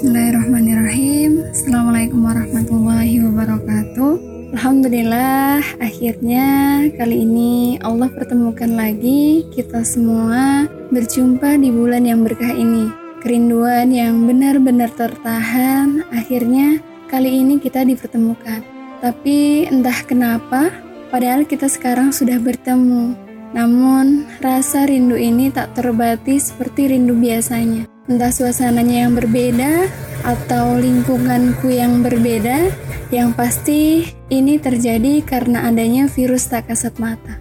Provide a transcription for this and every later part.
Bismillahirrahmanirrahim. Assalamualaikum warahmatullahi wabarakatuh. Alhamdulillah akhirnya kali ini Allah pertemukan lagi kita semua berjumpa di bulan yang berkah ini. Kerinduan yang benar-benar tertahan akhirnya kali ini kita dipertemukan. Tapi entah kenapa padahal kita sekarang sudah bertemu. Namun rasa rindu ini tak terbati seperti rindu biasanya entah suasananya yang berbeda atau lingkunganku yang berbeda, yang pasti ini terjadi karena adanya virus tak kasat mata.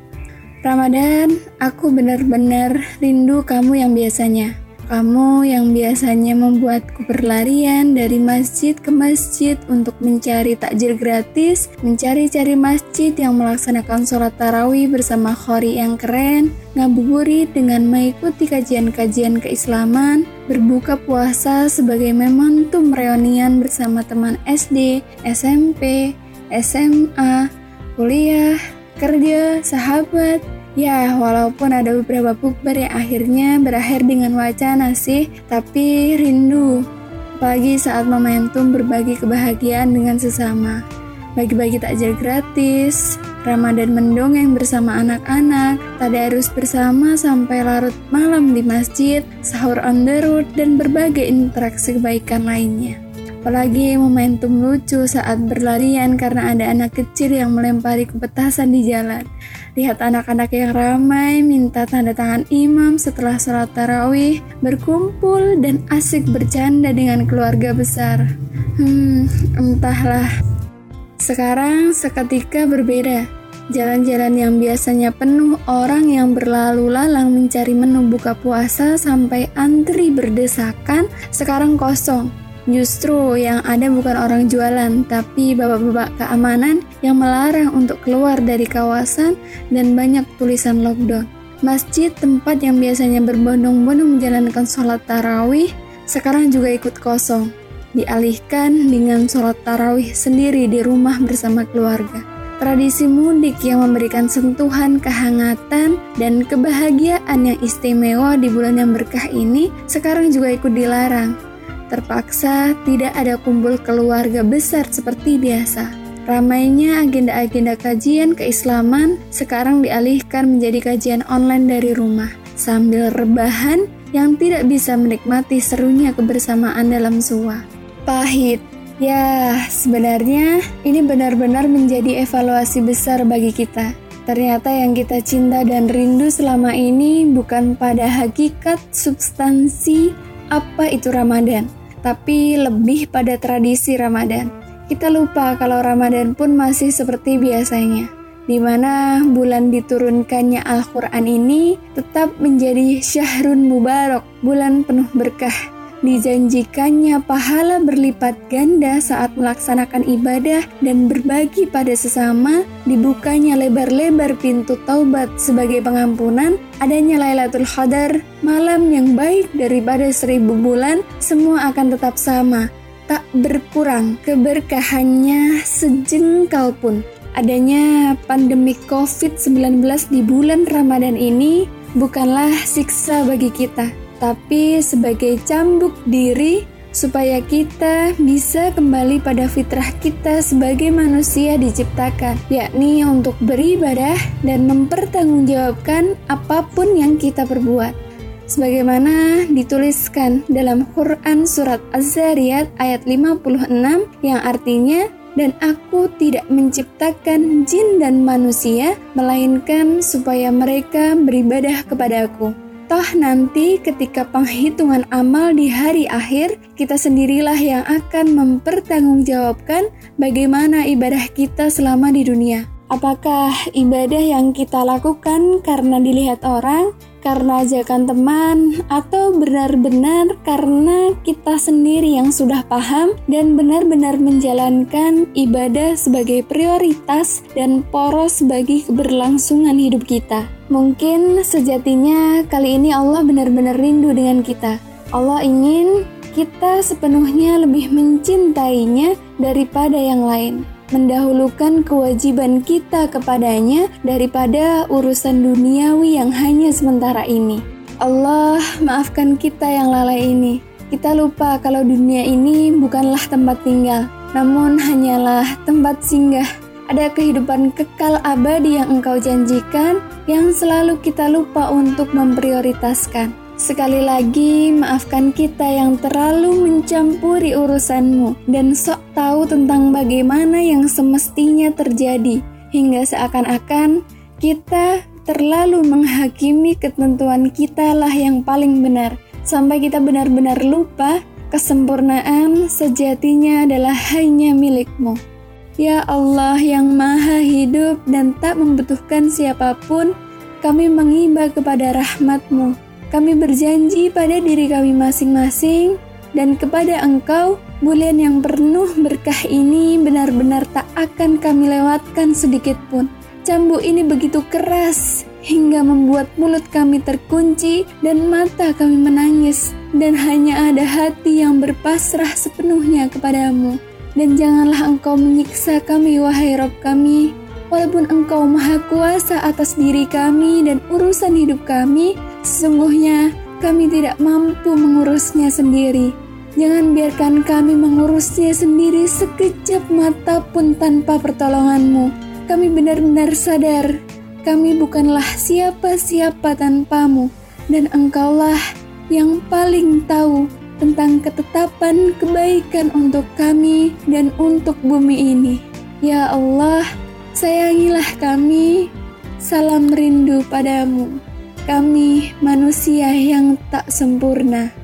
Ramadan, aku benar-benar rindu kamu yang biasanya. Kamu yang biasanya membuatku berlarian dari masjid ke masjid untuk mencari takjil gratis, mencari-cari masjid yang melaksanakan sholat tarawih bersama khori yang keren, ngabuburit dengan mengikuti kajian-kajian keislaman, berbuka puasa sebagai momentum reunian bersama teman SD, SMP, SMA, kuliah, kerja, sahabat, Ya, walaupun ada beberapa bukber yang akhirnya berakhir dengan wacana sih, tapi rindu. Apalagi saat momentum berbagi kebahagiaan dengan sesama. Bagi-bagi takjil gratis, Ramadan mendongeng bersama anak-anak, tadarus bersama sampai larut malam di masjid, sahur on the road, dan berbagai interaksi kebaikan lainnya. Apalagi momentum lucu saat berlarian karena ada anak kecil yang melempari kepetasan di jalan. Lihat anak-anak yang ramai minta tanda tangan imam setelah sholat tarawih, berkumpul dan asik bercanda dengan keluarga besar. Hmm, entahlah. Sekarang seketika berbeda. Jalan-jalan yang biasanya penuh orang yang berlalu lalang mencari menu buka puasa sampai antri berdesakan, sekarang kosong Justru yang ada bukan orang jualan, tapi bapak-bapak keamanan yang melarang untuk keluar dari kawasan dan banyak tulisan lockdown. Masjid tempat yang biasanya berbondong-bondong menjalankan sholat tarawih sekarang juga ikut kosong, dialihkan dengan sholat tarawih sendiri di rumah bersama keluarga. Tradisi mudik yang memberikan sentuhan kehangatan dan kebahagiaan yang istimewa di bulan yang berkah ini sekarang juga ikut dilarang Terpaksa tidak ada kumpul keluarga besar seperti biasa. Ramainya agenda-agenda kajian keislaman sekarang dialihkan menjadi kajian online dari rumah, sambil rebahan yang tidak bisa menikmati serunya kebersamaan dalam suah. Pahit, ya sebenarnya ini benar-benar menjadi evaluasi besar bagi kita. Ternyata yang kita cinta dan rindu selama ini bukan pada hakikat substansi apa itu Ramadan, tapi lebih pada tradisi Ramadan. Kita lupa kalau Ramadan pun masih seperti biasanya, di mana bulan diturunkannya Al-Quran ini tetap menjadi syahrun mubarak, bulan penuh berkah, dijanjikannya pahala berlipat ganda saat melaksanakan ibadah dan berbagi pada sesama, dibukanya lebar-lebar pintu taubat sebagai pengampunan, adanya Lailatul Qadar, malam yang baik daripada seribu bulan, semua akan tetap sama, tak berkurang keberkahannya sejengkal pun. Adanya pandemi COVID-19 di bulan Ramadan ini bukanlah siksa bagi kita, tapi sebagai cambuk diri supaya kita bisa kembali pada fitrah kita sebagai manusia diciptakan, yakni untuk beribadah dan mempertanggungjawabkan apa pun yang kita perbuat. Sebagaimana dituliskan dalam Quran Surat Az-Zariyat ayat 56 yang artinya dan aku tidak menciptakan jin dan manusia melainkan supaya mereka beribadah kepadaku. Toh nanti ketika penghitungan amal di hari akhir, kita sendirilah yang akan mempertanggungjawabkan bagaimana ibadah kita selama di dunia. Apakah ibadah yang kita lakukan karena dilihat orang, karena ajakan teman, atau benar-benar karena kita sendiri yang sudah paham dan benar-benar menjalankan ibadah sebagai prioritas dan poros bagi keberlangsungan hidup kita? Mungkin sejatinya kali ini Allah benar-benar rindu dengan kita. Allah ingin kita sepenuhnya lebih mencintainya daripada yang lain, mendahulukan kewajiban kita kepadanya daripada urusan duniawi yang hanya sementara ini. Allah, maafkan kita yang lalai ini. kita lupa kalau dunia ini bukanlah tempat tinggal, namun hanyalah tempat singgah. Ada kehidupan kekal abadi yang engkau janjikan yang selalu kita lupa untuk memprioritaskan. Sekali lagi, maafkan kita yang terlalu mencampuri urusanmu dan sok tahu tentang bagaimana yang semestinya terjadi, hingga seakan-akan kita terlalu menghakimi ketentuan kita lah yang paling benar sampai kita benar-benar lupa kesempurnaan sejatinya adalah hanya milikmu. Ya Allah yang maha hidup dan tak membutuhkan siapa pun, kami mengiba kepada rahmatmu. Kami berjanji pada diri kami masing-masing dan kepada engkau, bulan yang penuh berkah ini benar-benar tak akan kami lewatkan sedikit pun. Cambuk ini begitu keras hingga membuat mulut kami terkunci dan mata kami menangis dan hanya ada hati yang berpasrah sepenuhnya kepadamu dan janganlah engkau menyiksa kami wahai Rob kami walaupun engkau maha kuasa atas diri kami dan urusan hidup kami sesungguhnya kami tidak mampu mengurusnya sendiri Jangan biarkan kami mengurusnya sendiri sekejap mata pun tanpa pertolonganmu. Kami benar-benar sadar kami bukanlah siapa-siapa tanpamu, dan engkaulah yang paling tahu tentang ketetapan kebaikan untuk kami dan untuk bumi ini. Ya Allah, sayangilah kami, salam rindu padamu. Kami manusia yang tak sempurna.